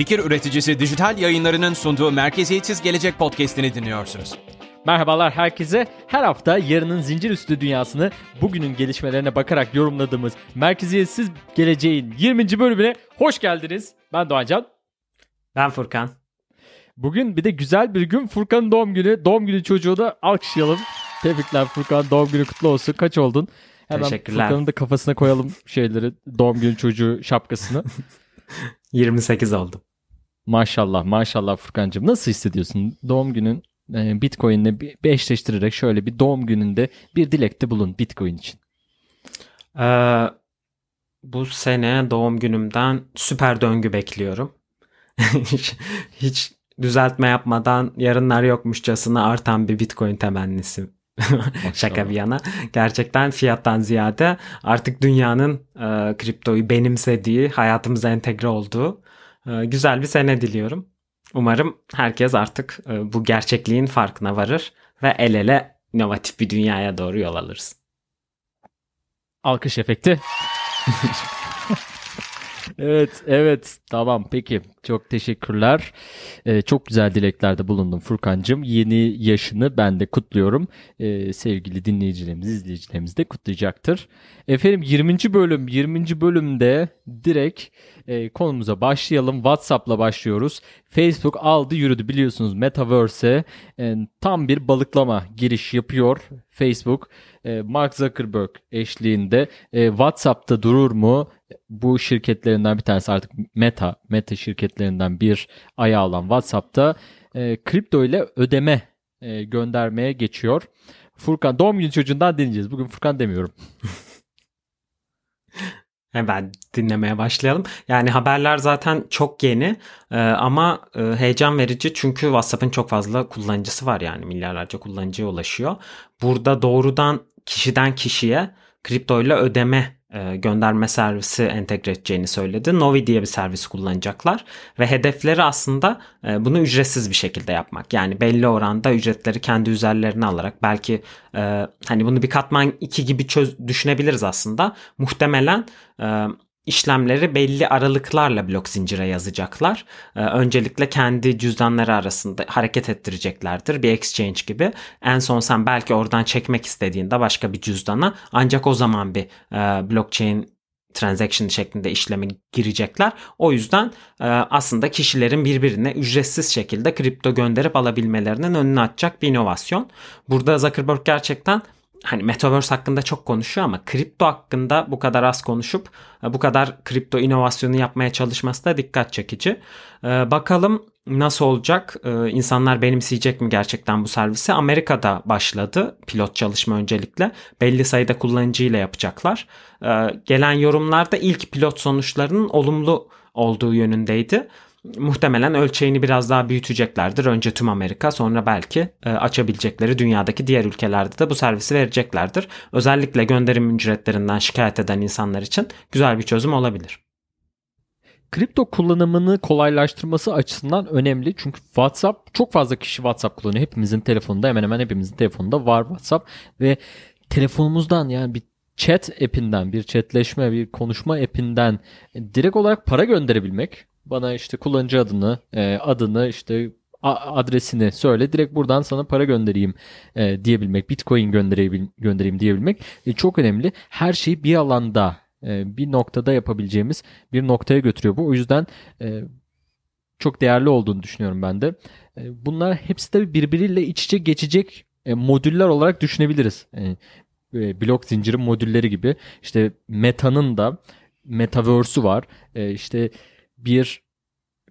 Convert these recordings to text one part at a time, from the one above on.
Fikir üreticisi dijital yayınlarının sunduğu Merkeziyetsiz Gelecek podcast'ini dinliyorsunuz. Merhabalar herkese. Her hafta yarının zincir üstü dünyasını bugünün gelişmelerine bakarak yorumladığımız Merkeziyetsiz Geleceğin 20. bölümüne hoş geldiniz. Ben Doğancan. Ben Furkan. Bugün bir de güzel bir gün Furkan'ın doğum günü. Doğum günü çocuğu da alkışlayalım. Tebrikler Furkan doğum günü kutlu olsun. Kaç oldun? Hemen Teşekkürler. Furkan'ın da kafasına koyalım şeyleri doğum günü çocuğu şapkasını. 28 oldum. Maşallah maşallah Furkan'cığım nasıl hissediyorsun doğum günün e, Bitcoin'le bir, eşleştirerek şöyle bir doğum gününde bir dilekte bulun Bitcoin için. Ee, bu sene doğum günümden süper döngü bekliyorum. hiç, hiç düzeltme yapmadan yarınlar yokmuşçasına artan bir Bitcoin temennisi. Şaka bir yana. Gerçekten fiyattan ziyade artık dünyanın e, kriptoyu benimsediği, hayatımıza entegre olduğu güzel bir sene diliyorum. Umarım herkes artık e, bu gerçekliğin farkına varır ve el ele inovatif bir dünyaya doğru yol alırız. Alkış efekti. evet, evet. Tamam, peki. Çok teşekkürler. Ee, çok güzel dileklerde bulundum Furkan'cığım. Yeni yaşını ben de kutluyorum. Ee, sevgili dinleyicilerimiz, izleyicilerimiz de kutlayacaktır. Efendim 20. bölüm, 20. bölümde direkt e, konumuza başlayalım. WhatsApp'la başlıyoruz. Facebook aldı yürüdü biliyorsunuz Metaverse'e e, tam bir balıklama giriş yapıyor Facebook. E, Mark Zuckerberg eşliğinde e, WhatsApp'ta durur mu? Bu şirketlerinden bir tanesi artık Meta, Meta şirketlerinden bir ayağı olan WhatsApp'ta e, kripto ile ödeme e, göndermeye geçiyor. Furkan doğum günü çocuğundan deneyeceğiz. Bugün Furkan demiyorum. Hemen dinlemeye başlayalım. Yani haberler zaten çok yeni e, ama e, heyecan verici çünkü WhatsApp'ın çok fazla kullanıcısı var yani milyarlarca kullanıcıya ulaşıyor. Burada doğrudan kişiden kişiye kripto ile ödeme e, gönderme servisi entegre edeceğini söyledi. Novi diye bir servis kullanacaklar ve hedefleri aslında e, bunu ücretsiz bir şekilde yapmak. Yani belli oranda ücretleri kendi üzerlerine alarak belki e, hani bunu bir katman 2 gibi çöz düşünebiliriz aslında. Muhtemelen işlemleri belli aralıklarla blok zincire yazacaklar. Ee, öncelikle kendi cüzdanları arasında hareket ettireceklerdir. Bir exchange gibi. En son sen belki oradan çekmek istediğinde başka bir cüzdana ancak o zaman bir e, blockchain transaction şeklinde işleme girecekler. O yüzden e, aslında kişilerin birbirine ücretsiz şekilde kripto gönderip alabilmelerinin önünü açacak bir inovasyon. Burada Zuckerberg gerçekten hani Metaverse hakkında çok konuşuyor ama kripto hakkında bu kadar az konuşup e, bu kadar kripto inovasyonu yapmaya çalışması da dikkat çekici. Ee, bakalım nasıl olacak? Ee, insanlar benimseyecek mi gerçekten bu servisi? Amerika'da başladı pilot çalışma öncelikle. Belli sayıda kullanıcıyla yapacaklar. Gelen yorumlarda ilk pilot sonuçlarının olumlu olduğu yönündeydi muhtemelen ölçeğini biraz daha büyüteceklerdir. Önce tüm Amerika sonra belki e, açabilecekleri dünyadaki diğer ülkelerde de bu servisi vereceklerdir. Özellikle gönderim ücretlerinden şikayet eden insanlar için güzel bir çözüm olabilir. Kripto kullanımını kolaylaştırması açısından önemli. Çünkü WhatsApp çok fazla kişi WhatsApp kullanıyor. Hepimizin telefonunda hemen hemen hepimizin telefonunda var WhatsApp ve telefonumuzdan yani bir chat app'inden, bir chatleşme, bir konuşma app'inden direkt olarak para gönderebilmek bana işte kullanıcı adını, e, adını işte adresini söyle direkt buradan sana para göndereyim e, diyebilmek, bitcoin göndereyim, göndereyim diyebilmek e, çok önemli. Her şeyi bir alanda e, bir noktada yapabileceğimiz bir noktaya götürüyor bu. O yüzden e, çok değerli olduğunu düşünüyorum ben de. E, bunlar hepsi de birbiriyle iç içe geçecek e, modüller olarak düşünebiliriz. E, e, blok zinciri modülleri gibi. İşte Meta'nın da Metaverse'ü var. E, işte bir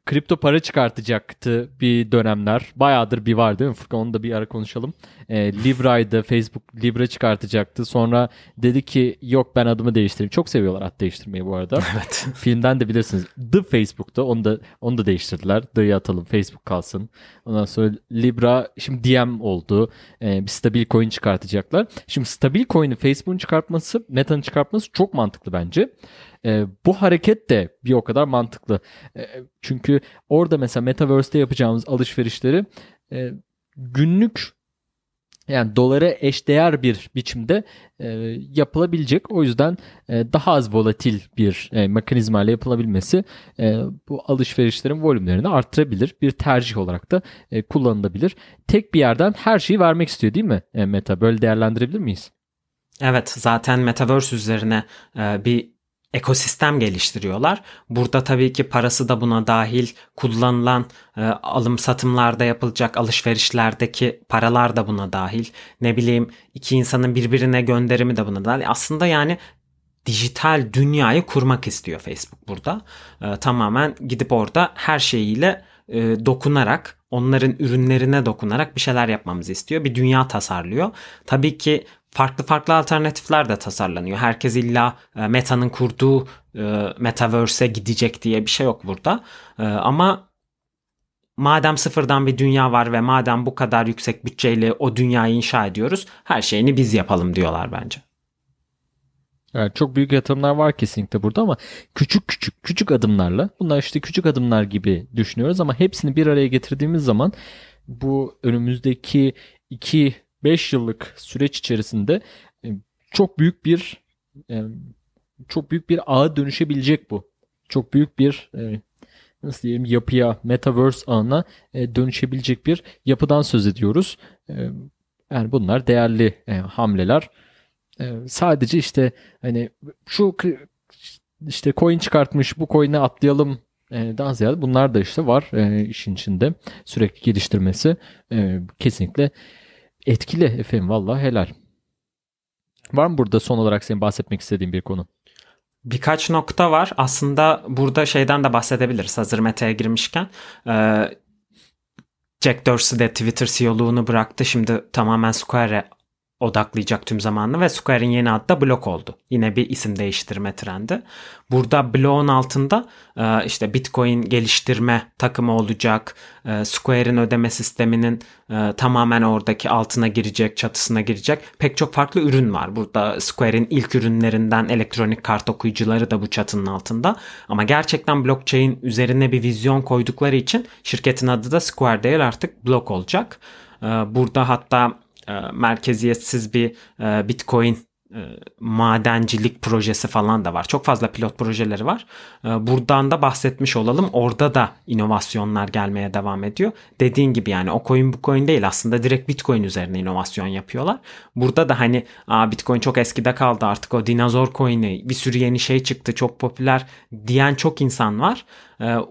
kripto para çıkartacaktı bir dönemler. Bayağıdır bir var değil mi Furkan? Onu da bir ara konuşalım. E, Libra'ydı. Facebook Libra çıkartacaktı. Sonra dedi ki yok ben adımı değiştireyim. Çok seviyorlar ad değiştirmeyi bu arada. Evet. Filmden de bilirsiniz. The Facebook'ta onu da onu da değiştirdiler. The'yi atalım Facebook kalsın. Ondan sonra Libra şimdi DM oldu. E, bir stabil coin çıkartacaklar. Şimdi stabil coin'i Facebook'un çıkartması, Meta'nın çıkartması çok mantıklı bence. E, bu hareket de bir o kadar mantıklı. E, çünkü orada mesela Metaverse'te yapacağımız alışverişleri e, günlük yani dolara eşdeğer bir biçimde e, yapılabilecek. O yüzden e, daha az volatil bir e, mekanizma ile yapılabilmesi e, bu alışverişlerin volümlerini arttırabilir. Bir tercih olarak da e, kullanılabilir. Tek bir yerden her şeyi vermek istiyor değil mi e, Meta? Böyle değerlendirebilir miyiz? Evet zaten Metaverse üzerine e, bir ekosistem geliştiriyorlar. Burada tabii ki parası da buna dahil kullanılan e, alım satımlarda yapılacak alışverişlerdeki paralar da buna dahil. Ne bileyim iki insanın birbirine gönderimi de buna dahil. Aslında yani dijital dünyayı kurmak istiyor Facebook burada. E, tamamen gidip orada her şeyiyle e, dokunarak onların ürünlerine dokunarak bir şeyler yapmamızı istiyor. Bir dünya tasarlıyor. Tabii ki farklı farklı alternatifler de tasarlanıyor. Herkes illa e, Meta'nın kurduğu e, Metaverse'e gidecek diye bir şey yok burada. E, ama madem sıfırdan bir dünya var ve madem bu kadar yüksek bütçeyle o dünyayı inşa ediyoruz her şeyini biz yapalım diyorlar bence. Evet, çok büyük yatırımlar var kesinlikle burada ama küçük küçük küçük adımlarla bunlar işte küçük adımlar gibi düşünüyoruz ama hepsini bir araya getirdiğimiz zaman bu önümüzdeki 2 5 yıllık süreç içerisinde e, çok büyük bir e, çok büyük bir ağa dönüşebilecek bu. Çok büyük bir e, nasıl diyelim yapıya, metaverse ağına dönüşebilecek bir yapıdan söz ediyoruz. Yani bunlar değerli hamleler. Sadece işte hani şu işte coin çıkartmış bu coin'e atlayalım daha ziyade bunlar da işte var işin içinde sürekli geliştirmesi kesinlikle etkili efendim valla helal. Var mı burada son olarak senin bahsetmek istediğin bir konu? Birkaç nokta var. Aslında burada şeyden de bahsedebiliriz hazır meta'ya girmişken. Ee, Jack Dorsey de Twitter CEO'luğunu bıraktı. Şimdi tamamen Square'e odaklayacak tüm zamanını ve Square'in yeni adı da Block oldu. Yine bir isim değiştirme trendi. Burada Block'un altında e, işte Bitcoin geliştirme takımı olacak. E, Square'in ödeme sisteminin e, tamamen oradaki altına girecek, çatısına girecek. Pek çok farklı ürün var. Burada Square'in ilk ürünlerinden elektronik kart okuyucuları da bu çatının altında. Ama gerçekten blockchain üzerine bir vizyon koydukları için şirketin adı da Square değil artık Block olacak. Burada hatta merkeziyetsiz bir e, Bitcoin e, madencilik projesi falan da var. Çok fazla pilot projeleri var. Buradan da bahsetmiş olalım. Orada da inovasyonlar gelmeye devam ediyor. Dediğin gibi yani o coin bu coin değil aslında direkt Bitcoin üzerine inovasyon yapıyorlar. Burada da hani Aa, Bitcoin çok eskide kaldı artık o dinozor coin'i bir sürü yeni şey çıktı çok popüler diyen çok insan var.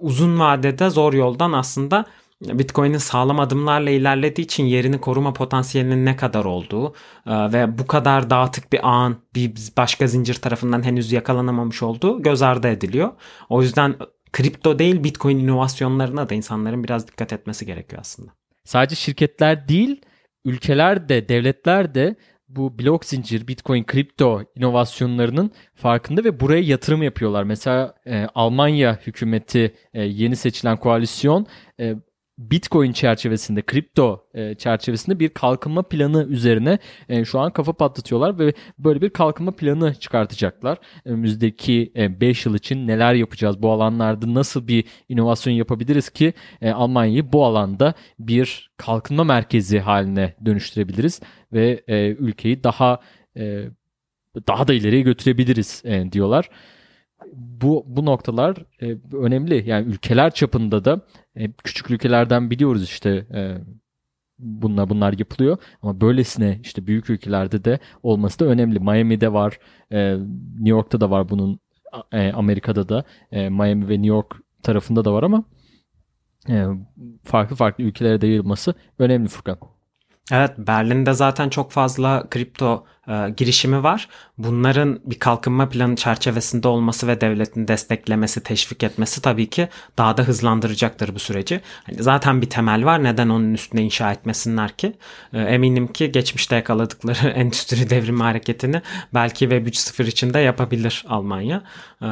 Uzun vadede zor yoldan aslında Bitcoin'in sağlam adımlarla ilerlediği için yerini koruma potansiyelinin ne kadar olduğu e, ve bu kadar dağıtık bir ağın bir başka zincir tarafından henüz yakalanamamış olduğu göz ardı ediliyor. O yüzden kripto değil Bitcoin inovasyonlarına da insanların biraz dikkat etmesi gerekiyor aslında. Sadece şirketler değil, ülkeler de, devletler de bu blok zincir, Bitcoin, kripto inovasyonlarının farkında ve buraya yatırım yapıyorlar. Mesela e, Almanya hükümeti e, yeni seçilen koalisyon e, Bitcoin çerçevesinde, kripto e, çerçevesinde bir kalkınma planı üzerine e, şu an kafa patlatıyorlar ve böyle bir kalkınma planı çıkartacaklar. Önümüzdeki 5 e, yıl için neler yapacağız bu alanlarda nasıl bir inovasyon yapabiliriz ki Almanya'yı bu alanda bir kalkınma merkezi haline dönüştürebiliriz ve ülkeyi daha daha da ileriye götürebiliriz diyorlar bu bu noktalar e, önemli. Yani ülkeler çapında da e, küçük ülkelerden biliyoruz işte e, bunlar bunlar yapılıyor ama böylesine işte büyük ülkelerde de olması da önemli. Miami'de var, e, New York'ta da var bunun, e, Amerika'da da e, Miami ve New York tarafında da var ama e, farklı farklı ülkelere de yayılması önemli Furkan. Evet Berlin'de zaten çok fazla kripto e, girişimi var. Bunların bir kalkınma planı çerçevesinde olması ve devletin desteklemesi, teşvik etmesi tabii ki daha da hızlandıracaktır bu süreci. Hani zaten bir temel var. Neden onun üstüne inşa etmesinler ki? E, eminim ki geçmişte yakaladıkları endüstri devrimi hareketini belki Web 3.0 için de yapabilir Almanya. E,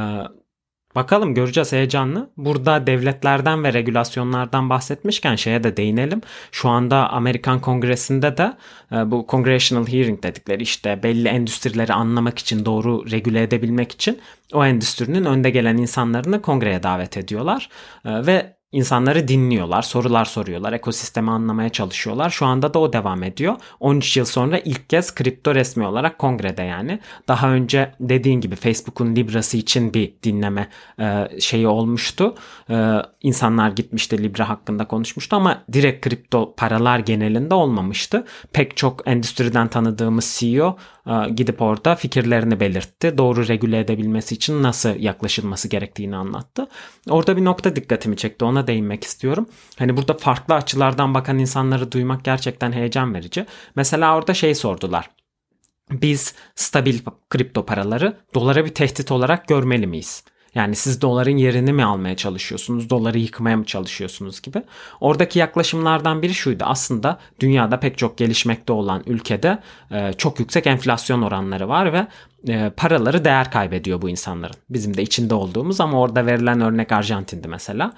Bakalım göreceğiz heyecanlı. Burada devletlerden ve regülasyonlardan bahsetmişken şeye de değinelim. Şu anda Amerikan Kongresi'nde de e, bu Congressional Hearing dedikleri işte belli endüstrileri anlamak için doğru regüle edebilmek için o endüstrinin önde gelen insanlarını kongreye davet ediyorlar. E, ve insanları dinliyorlar, sorular soruyorlar, ekosistemi anlamaya çalışıyorlar. Şu anda da o devam ediyor. 13 yıl sonra ilk kez kripto resmi olarak kongrede yani. Daha önce dediğin gibi Facebook'un Libra'sı için bir dinleme e, şeyi olmuştu. E, insanlar gitmişti Libra hakkında konuşmuştu ama direkt kripto paralar genelinde olmamıştı. Pek çok endüstriden tanıdığımız CEO e, gidip orada fikirlerini belirtti. Doğru regüle edebilmesi için nasıl yaklaşılması gerektiğini anlattı. Orada bir nokta dikkatimi çekti. Ona değinmek istiyorum. Hani burada farklı açılardan bakan insanları duymak gerçekten heyecan verici. Mesela orada şey sordular. Biz stabil kripto paraları dolara bir tehdit olarak görmeli miyiz? Yani siz doların yerini mi almaya çalışıyorsunuz, doları yıkmaya mı çalışıyorsunuz gibi. Oradaki yaklaşımlardan biri şuydu. Aslında dünyada pek çok gelişmekte olan ülkede e, çok yüksek enflasyon oranları var ve e, paraları değer kaybediyor bu insanların. Bizim de içinde olduğumuz ama orada verilen örnek Arjantin'di mesela.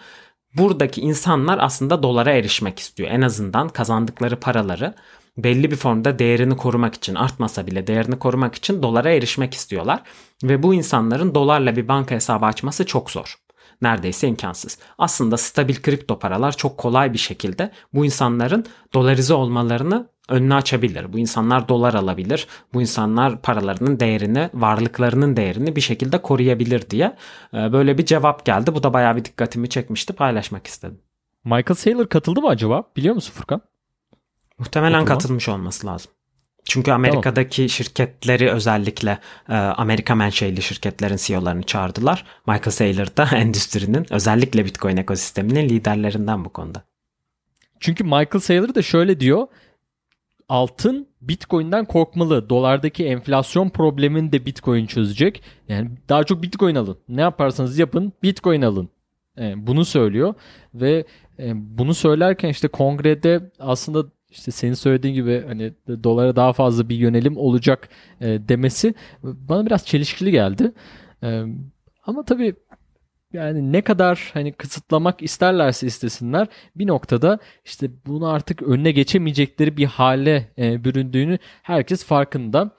Buradaki insanlar aslında dolara erişmek istiyor. En azından kazandıkları paraları belli bir formda değerini korumak için artmasa bile değerini korumak için dolara erişmek istiyorlar. Ve bu insanların dolarla bir banka hesabı açması çok zor. Neredeyse imkansız. Aslında stabil kripto paralar çok kolay bir şekilde bu insanların dolarize olmalarını önünü açabilir. Bu insanlar dolar alabilir. Bu insanlar paralarının değerini, varlıklarının değerini bir şekilde koruyabilir diye e, böyle bir cevap geldi. Bu da bayağı bir dikkatimi çekmişti. Paylaşmak istedim. Michael Saylor katıldı mı acaba? Biliyor musun Furkan? Muhtemelen Oturma. katılmış olması lazım. Çünkü Amerika'daki tamam. şirketleri özellikle e, Amerika menşeli şirketlerin CEO'larını çağırdılar. Michael Saylor da endüstrinin özellikle Bitcoin ekosisteminin liderlerinden bu konuda. Çünkü Michael Saylor da şöyle diyor. Altın Bitcoin'den korkmalı. Dolardaki enflasyon problemini de Bitcoin çözecek. Yani daha çok Bitcoin alın. Ne yaparsanız yapın Bitcoin alın. Yani e, bunu söylüyor ve e, bunu söylerken işte kongrede aslında işte senin söylediğin gibi hani dolara daha fazla bir yönelim olacak e, demesi bana biraz çelişkili geldi. Ama tabii yani ne kadar hani kısıtlamak isterlerse istesinler bir noktada işte bunu artık önüne geçemeyecekleri bir hale e, büründüğünü herkes farkında.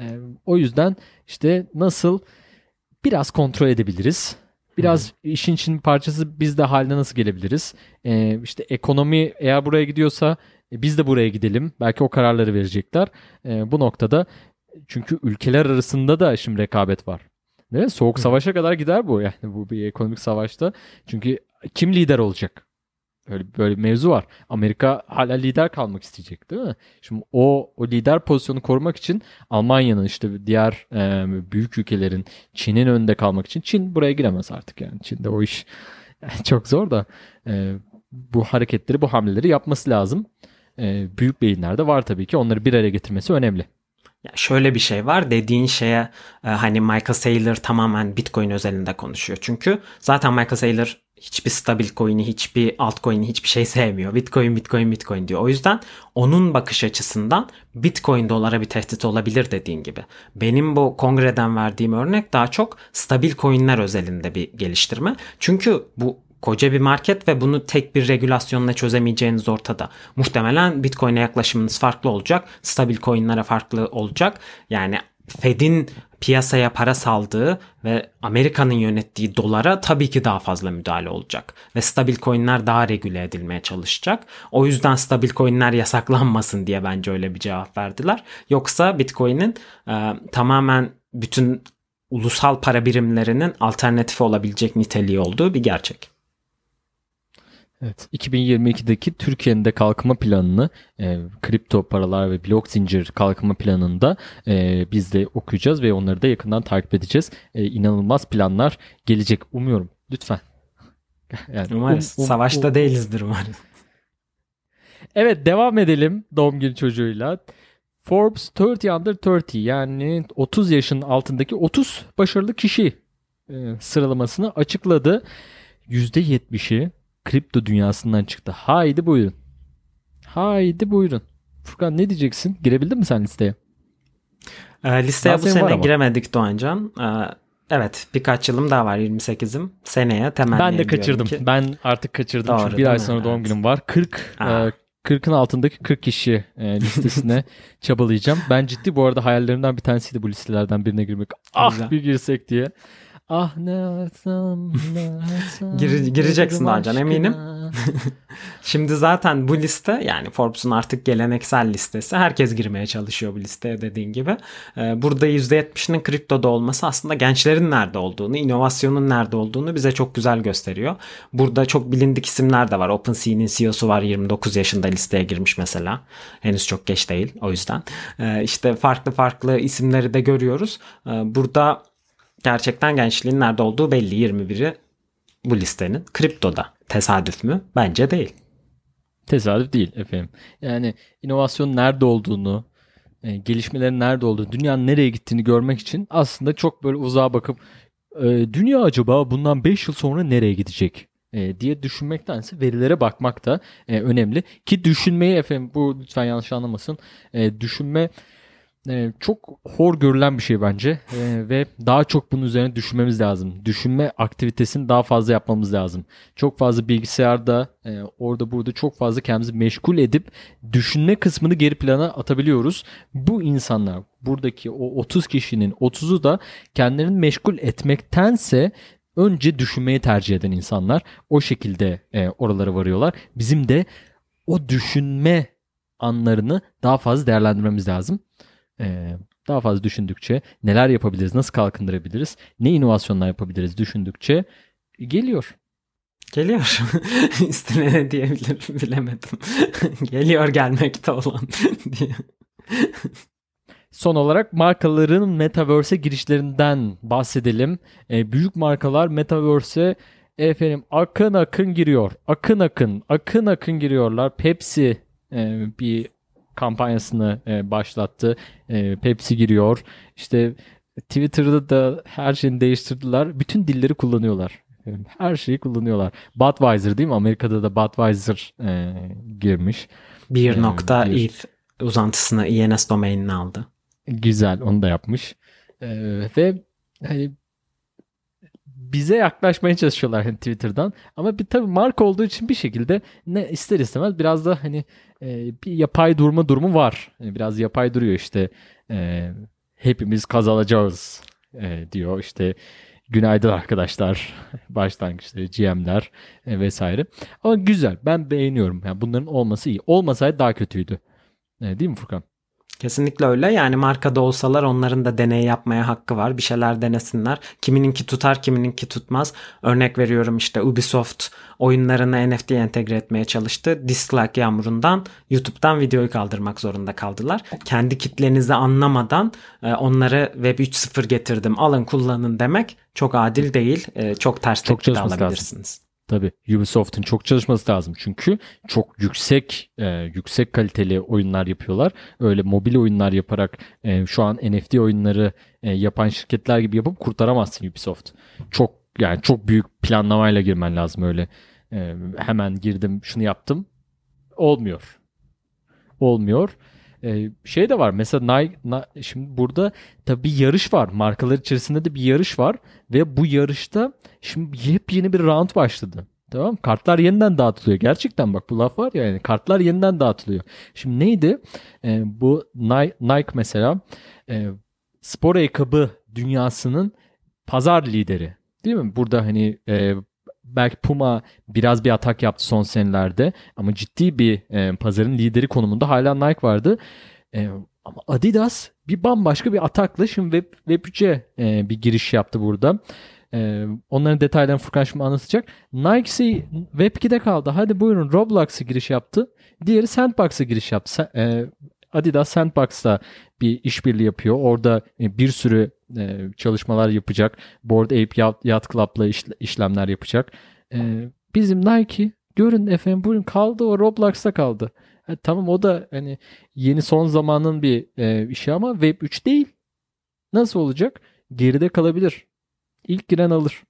E, o yüzden işte nasıl biraz kontrol edebiliriz. Biraz hmm. işin için parçası biz de haline nasıl gelebiliriz? Ee, işte ekonomi eğer buraya gidiyorsa e, biz de buraya gidelim. Belki o kararları verecekler. E, bu noktada çünkü ülkeler arasında da şimdi rekabet var. Değil mi? Soğuk savaşa kadar gider bu yani bu bir ekonomik savaşta. Çünkü kim lider olacak? Öyle böyle bir mevzu var. Amerika hala lider kalmak isteyecek değil mi? Şimdi o o lider pozisyonu korumak için Almanya'nın işte diğer e, büyük ülkelerin Çin'in önünde kalmak için Çin buraya giremez artık yani. Çin'de o iş yani çok zor da e, bu hareketleri bu hamleleri yapması lazım e, büyük beyinler de var tabii ki. Onları bir araya getirmesi önemli. Ya şöyle bir şey var dediğin şeye e, hani Michael Saylor tamamen Bitcoin özelinde konuşuyor. Çünkü zaten Michael Saylor hiçbir stabil coin'i, hiçbir altcoin'i, hiçbir şey sevmiyor. Bitcoin, Bitcoin, Bitcoin diyor. O yüzden onun bakış açısından Bitcoin dolara bir tehdit olabilir dediğin gibi. Benim bu kongreden verdiğim örnek daha çok stabil coin'ler özelinde bir geliştirme. Çünkü bu koca bir market ve bunu tek bir regülasyonla çözemeyeceğiniz ortada. Muhtemelen Bitcoin'e yaklaşımınız farklı olacak. Stabil coin'lere farklı olacak. Yani Fed'in piyasaya para saldığı ve Amerika'nın yönettiği dolara tabii ki daha fazla müdahale olacak. Ve stabil coin'ler daha regüle edilmeye çalışacak. O yüzden stabil coin'ler yasaklanmasın diye bence öyle bir cevap verdiler. Yoksa Bitcoin'in e, tamamen bütün ulusal para birimlerinin alternatifi olabilecek niteliği olduğu bir gerçek. Evet. 2022'deki Türkiye'nin de kalkınma planını e, kripto paralar ve blok zincir kalkınma planında e, biz de okuyacağız ve onları da yakından takip edeceğiz. E, inanılmaz planlar gelecek umuyorum. Lütfen. Yani umarız. Um, um, Savaşta um, değilizdir umarız. Evet devam edelim doğum günü çocuğuyla. Forbes 30 under 30 yani 30 yaşın altındaki 30 başarılı kişi e, sıralamasını açıkladı. %70'i kripto dünyasından çıktı. Haydi buyurun. Haydi buyurun. Furkan ne diyeceksin? Girebildin mi sen listeye? E, listeye daha bu sene giremedik Doğancan. E, evet birkaç yılım daha var 28'im. Seneye temenni Ben de kaçırdım. Ki... Ben artık kaçırdım. Doğru, Çünkü bir ay sonra evet. doğum günüm var. 40 e, 40'ın altındaki 40 kişi e, listesine çabalayacağım. Ben ciddi bu arada hayallerimden bir tanesiydi bu listelerden birine girmek. Ah bir girsek diye. Ah ne yapsam ne yapsam. Gire- gireceksin Hacan, eminim. Şimdi zaten bu liste yani Forbes'un artık geleneksel listesi. Herkes girmeye çalışıyor bu listeye dediğin gibi. Ee, Burada %70'inin kriptoda olması aslında gençlerin nerede olduğunu, inovasyonun nerede olduğunu bize çok güzel gösteriyor. Burada çok bilindik isimler de var. OpenSea'nin CEO'su var 29 yaşında listeye girmiş mesela. Henüz çok geç değil o yüzden. Ee, İşte farklı farklı isimleri de görüyoruz. Ee, Burada gerçekten gençliğin nerede olduğu belli 21'i bu listenin. Kriptoda. Tesadüf mü? Bence değil. Tesadüf değil efendim. Yani inovasyon nerede olduğunu, e, gelişmelerin nerede olduğunu, dünyanın nereye gittiğini görmek için aslında çok böyle uzağa bakıp e, dünya acaba bundan 5 yıl sonra nereye gidecek e, diye düşünmektense verilere bakmak da önemli. Ki düşünmeyi efendim bu lütfen yanlış anlamasın. Düşünme e, çok hor görülen bir şey bence E, ve daha çok bunun üzerine düşünmemiz lazım. Düşünme aktivitesini daha fazla yapmamız lazım. Çok fazla bilgisayarda e, orada burada çok fazla kendimizi meşgul edip düşünme kısmını geri plana atabiliyoruz. Bu insanlar buradaki o 30 kişinin 30'u da kendilerini meşgul etmektense önce düşünmeyi tercih eden insanlar o şekilde e, oralara varıyorlar. Bizim de o düşünme anlarını daha fazla değerlendirmemiz lazım. Ee, daha fazla düşündükçe neler yapabiliriz, nasıl kalkındırabiliriz, ne inovasyonlar yapabiliriz düşündükçe geliyor. Geliyor. Üstüne ne diyebilirim bilemedim. Geliyor gelmekte olan diye. Son olarak markaların Metaverse'e girişlerinden bahsedelim. Ee, büyük markalar Metaverse'e efendim akın akın giriyor. Akın akın, akın akın giriyorlar. Pepsi e, bir kampanyasını e, başlattı. E, Pepsi giriyor. İşte Twitter'da da her şeyini değiştirdiler. Bütün dilleri kullanıyorlar. Yani Her şeyi kullanıyorlar. Budweiser değil mi? Amerika'da da Budweiser e, girmiş. Bir Ee, nokta bir- ETH uzantısını INS domainini aldı. Güzel onu da yapmış. Ee, ve hani bize yaklaşmaya çalışıyorlar hani Twitter'dan. Ama bir tabii marka olduğu için bir şekilde ne ister istemez biraz da hani e, bir yapay durma durumu var. Yani biraz yapay duruyor işte. E, hepimiz kazanacağız e, diyor. İşte günaydın arkadaşlar. Başlangıçları, GM'ler e, vesaire. Ama güzel. Ben beğeniyorum. Yani bunların olması iyi. Olmasaydı daha kötüydü. E, değil mi Furkan? Kesinlikle öyle. Yani markada olsalar onların da deney yapmaya hakkı var. Bir şeyler denesinler. Kimininki tutar, kimininki tutmaz. Örnek veriyorum işte Ubisoft oyunlarını NFT'ye entegre etmeye çalıştı. Dislike yağmurundan YouTube'dan videoyu kaldırmak zorunda kaldılar. Kendi kitlenizi anlamadan e, onları Web 3.0 getirdim alın kullanın demek çok adil değil. E, Çok ters Çok tepki de çalışması lazım. Tabii Ubisoft'un çok çalışması lazım çünkü çok yüksek e, yüksek kaliteli oyunlar yapıyorlar. Öyle mobil oyunlar yaparak e, şu an NFT oyunları e, yapan şirketler gibi yapıp kurtaramazsın Ubisoft. Çok yani çok büyük planlamayla girmen lazım öyle. E, hemen girdim şunu yaptım. Olmuyor. Olmuyor. E, şey de var mesela Nike, Ni- şimdi burada tabii bir yarış var. Markalar içerisinde de bir yarış var ve bu yarışta Şimdi yepyeni bir round başladı. Tamam Kartlar yeniden dağıtılıyor. Gerçekten bak bu laf var ya yani kartlar yeniden dağıtılıyor. Şimdi neydi? Ee, bu Nike, Nike mesela e, spor ayakkabı dünyasının pazar lideri. Değil mi? Burada hani e, belki Puma biraz bir atak yaptı son senelerde ama ciddi bir e, pazarın lideri konumunda hala Nike vardı. E, ama Adidas bir bambaşka bir atakla şimdi Web, Web 3'e e, bir giriş yaptı burada. Ee, onların detaylarını Furkan şimdi anlatacak. Nike Web 2'de kaldı. Hadi buyurun Roblox'a giriş yaptı. Diğeri Sandbox'a giriş yaptı. E, Adidas Sandbox'ta bir işbirliği yapıyor. Orada e, bir sürü e, çalışmalar yapacak. Board Ape Yacht, Club'la iş- işlemler yapacak. E, bizim Nike görün efendim buyurun kaldı o Roblox'ta kaldı. Ha, tamam o da hani yeni son zamanın bir e, işi ama Web 3 değil. Nasıl olacak? Geride kalabilir. İlk giren alır.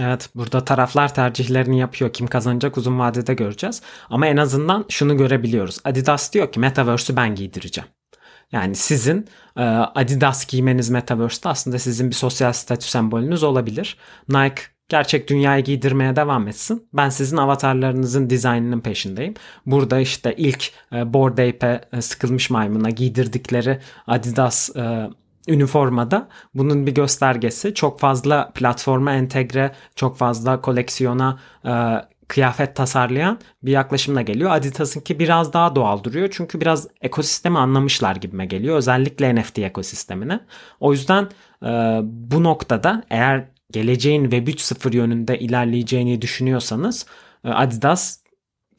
Evet burada taraflar tercihlerini yapıyor. Kim kazanacak uzun vadede göreceğiz. Ama en azından şunu görebiliyoruz. Adidas diyor ki Metaverse'ü ben giydireceğim. Yani sizin e, Adidas giymeniz Metaverse'te aslında sizin bir sosyal statü sembolünüz olabilir. Nike gerçek dünyayı giydirmeye devam etsin. Ben sizin avatarlarınızın dizaynının peşindeyim. Burada işte ilk e, Bored Ape'e e, sıkılmış maymuna giydirdikleri Adidas e, üniformada bunun bir göstergesi. Çok fazla platforma entegre, çok fazla koleksiyona e, kıyafet tasarlayan bir yaklaşımla geliyor. Adidas'ınki biraz daha doğal duruyor. Çünkü biraz ekosistemi anlamışlar gibime geliyor. Özellikle NFT ekosistemini. O yüzden e, bu noktada eğer geleceğin Web 3.0 yönünde ilerleyeceğini düşünüyorsanız e, Adidas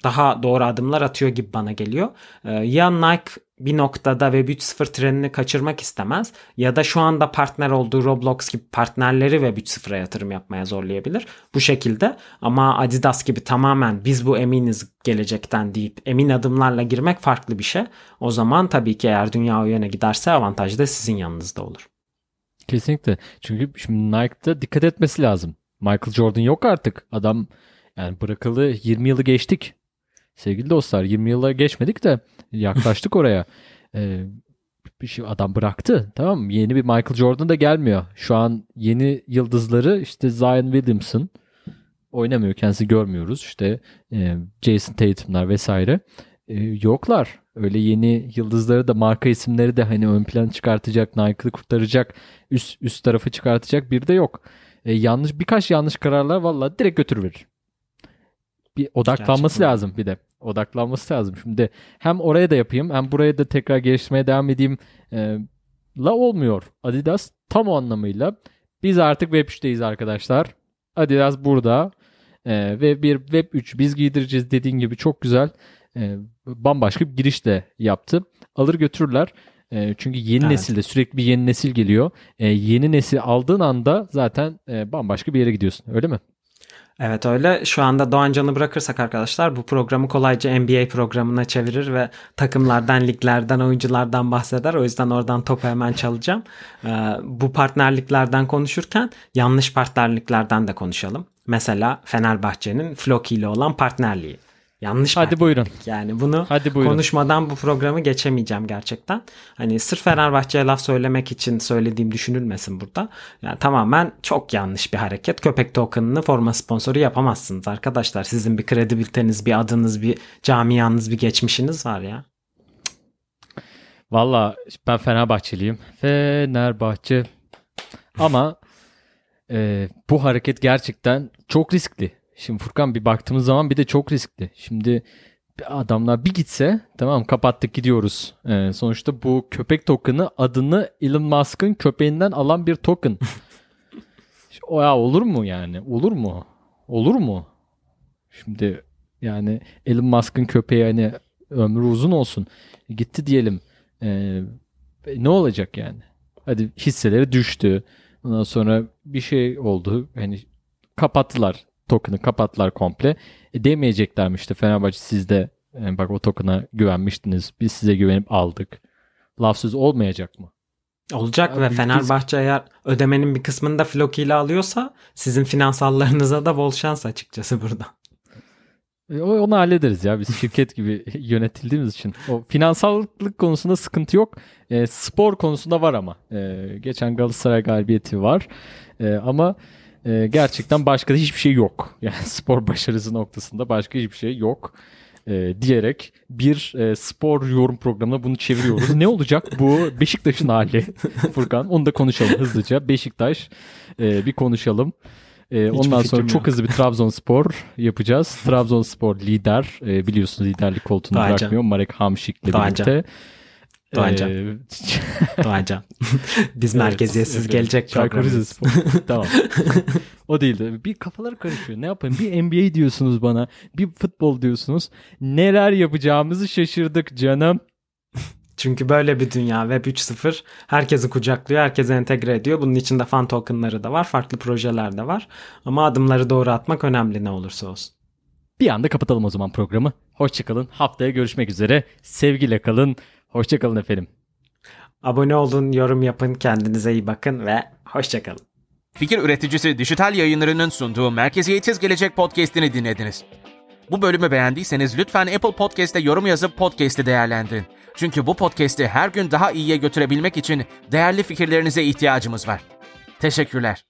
daha doğru adımlar atıyor gibi bana geliyor. E, ya Nike bir noktada Web 3.0 trenini kaçırmak istemez ya da şu anda partner olduğu Roblox gibi partnerleri Web 3.0'a yatırım yapmaya zorlayabilir. Bu şekilde ama Adidas gibi tamamen biz bu eminiz gelecekten deyip emin adımlarla girmek farklı bir şey. O zaman tabii ki eğer dünya o yöne giderse avantaj da sizin yanınızda olur. Kesinlikle. Çünkü şimdi Nike'da dikkat etmesi lazım. Michael Jordan yok artık. Adam yani bırakalı 20 yılı geçtik. Sevgili dostlar 20 yıla geçmedik de yaklaştık oraya. Ee, bir şey adam bıraktı. Tamam mı? Yeni bir Michael Jordan da gelmiyor. Şu an yeni yıldızları işte Zion Williamson oynamıyor. Kendisi görmüyoruz. İşte e, Jason Tatum'lar vesaire. E, yoklar. Öyle yeni yıldızları da marka isimleri de hani ön plan çıkartacak, Nike'ı kurtaracak, üst üst tarafı çıkartacak bir de yok. E, yanlış birkaç yanlış kararlar valla direkt götürüverir. Bir odaklanması Gerçekten. lazım bir de. Odaklanması lazım. Şimdi hem oraya da yapayım hem buraya da tekrar geliştirmeye devam edeyim e, la olmuyor. Adidas tam o anlamıyla biz artık Web 3'teyiz arkadaşlar. Adidas burada e, ve bir Web 3 biz giydireceğiz dediğin gibi çok güzel e, bambaşka bir girişle yaptı. Alır götürürler. E, çünkü yeni evet. nesilde sürekli bir yeni nesil geliyor. E, yeni nesil aldığın anda zaten e, bambaşka bir yere gidiyorsun. Öyle mi? Evet öyle. Şu anda Doğan Can'ı bırakırsak arkadaşlar bu programı kolayca NBA programına çevirir ve takımlardan, liglerden, oyunculardan bahseder. O yüzden oradan topu hemen çalacağım. Ee, bu partnerliklerden konuşurken yanlış partnerliklerden de konuşalım. Mesela Fenerbahçe'nin Floki ile olan partnerliği. Yanlış Hadi buyurun. Yani bunu Hadi buyurun. konuşmadan bu programı geçemeyeceğim gerçekten. Hani sırf Fenerbahçe'ye laf söylemek için söylediğim düşünülmesin burada. Yani tamamen çok yanlış bir hareket. Köpek token'ını forma sponsoru yapamazsınız arkadaşlar. Sizin bir kredibiliteniz, bir adınız, bir camianız, bir geçmişiniz var ya. Valla ben Fenerbahçeliyim. Fenerbahçe. Ama e, bu hareket gerçekten çok riskli. Şimdi Furkan bir baktığımız zaman bir de çok riskli. Şimdi adamlar bir gitse tamam kapattık gidiyoruz. Ee, sonuçta bu köpek token'ı adını Elon Musk'ın köpeğinden alan bir token. o ya olur mu yani? Olur mu? Olur mu? Şimdi yani Elon Musk'ın köpeği hani ömrü uzun olsun. Gitti diyelim. Ee, ne olacak yani? Hadi hisseleri düştü. Ondan sonra bir şey oldu. Hani kapattılar token'ı kapattılar komple. E, demeyeceklermiş işte Fenerbahçe sizde yani e, bak o token'a güvenmiştiniz. Biz size güvenip aldık. Lafsız olmayacak mı? Olacak Abi, ve Fenerbahçe eğer ödemenin bir kısmını da Floki ile alıyorsa sizin finansallarınıza da bol şans açıkçası burada. E, onu hallederiz ya biz şirket gibi yönetildiğimiz için. O finansallık konusunda sıkıntı yok. E, spor konusunda var ama. E, geçen Galatasaray galibiyeti var. E, ama e, gerçekten başka da hiçbir şey yok. Yani spor başarısı noktasında başka hiçbir şey yok e, diyerek bir e, spor yorum programına bunu çeviriyoruz. ne olacak bu Beşiktaş'ın hali Furkan? Onu da konuşalım hızlıca. Beşiktaş e, bir konuşalım. E, ondan sonra yok. çok hızlı bir Trabzonspor yapacağız. Trabzonspor lider. E, biliyorsunuz liderlik koltuğunu Doğacan. bırakmıyor. Marek Hamşik'le birlikte. Doğancan. Ee, Doğancan. Biz evet, merkeziyetsiz evet, gelecek programımız. tamam. o değildi. Bir kafalar karışıyor. Ne yapayım? Bir NBA diyorsunuz bana. Bir futbol diyorsunuz. Neler yapacağımızı şaşırdık canım. Çünkü böyle bir dünya Web 3.0 herkesi kucaklıyor, herkesi entegre ediyor. Bunun içinde fan tokenları da var, farklı projeler de var. Ama adımları doğru atmak önemli ne olursa olsun. Bir anda kapatalım o zaman programı. Hoşçakalın. Haftaya görüşmek üzere. Sevgiyle kalın. Hoşçakalın efendim. Abone olun, yorum yapın, kendinize iyi bakın ve hoşçakalın. Fikir üreticisi Dijital Yayınları'nın sunduğu Merkeziyetsiz Gelecek podcast'ini dinlediniz. Bu bölümü beğendiyseniz lütfen Apple Podcast'te yorum yazıp podcast'i değerlendirin. Çünkü bu podcast'i her gün daha iyiye götürebilmek için değerli fikirlerinize ihtiyacımız var. Teşekkürler.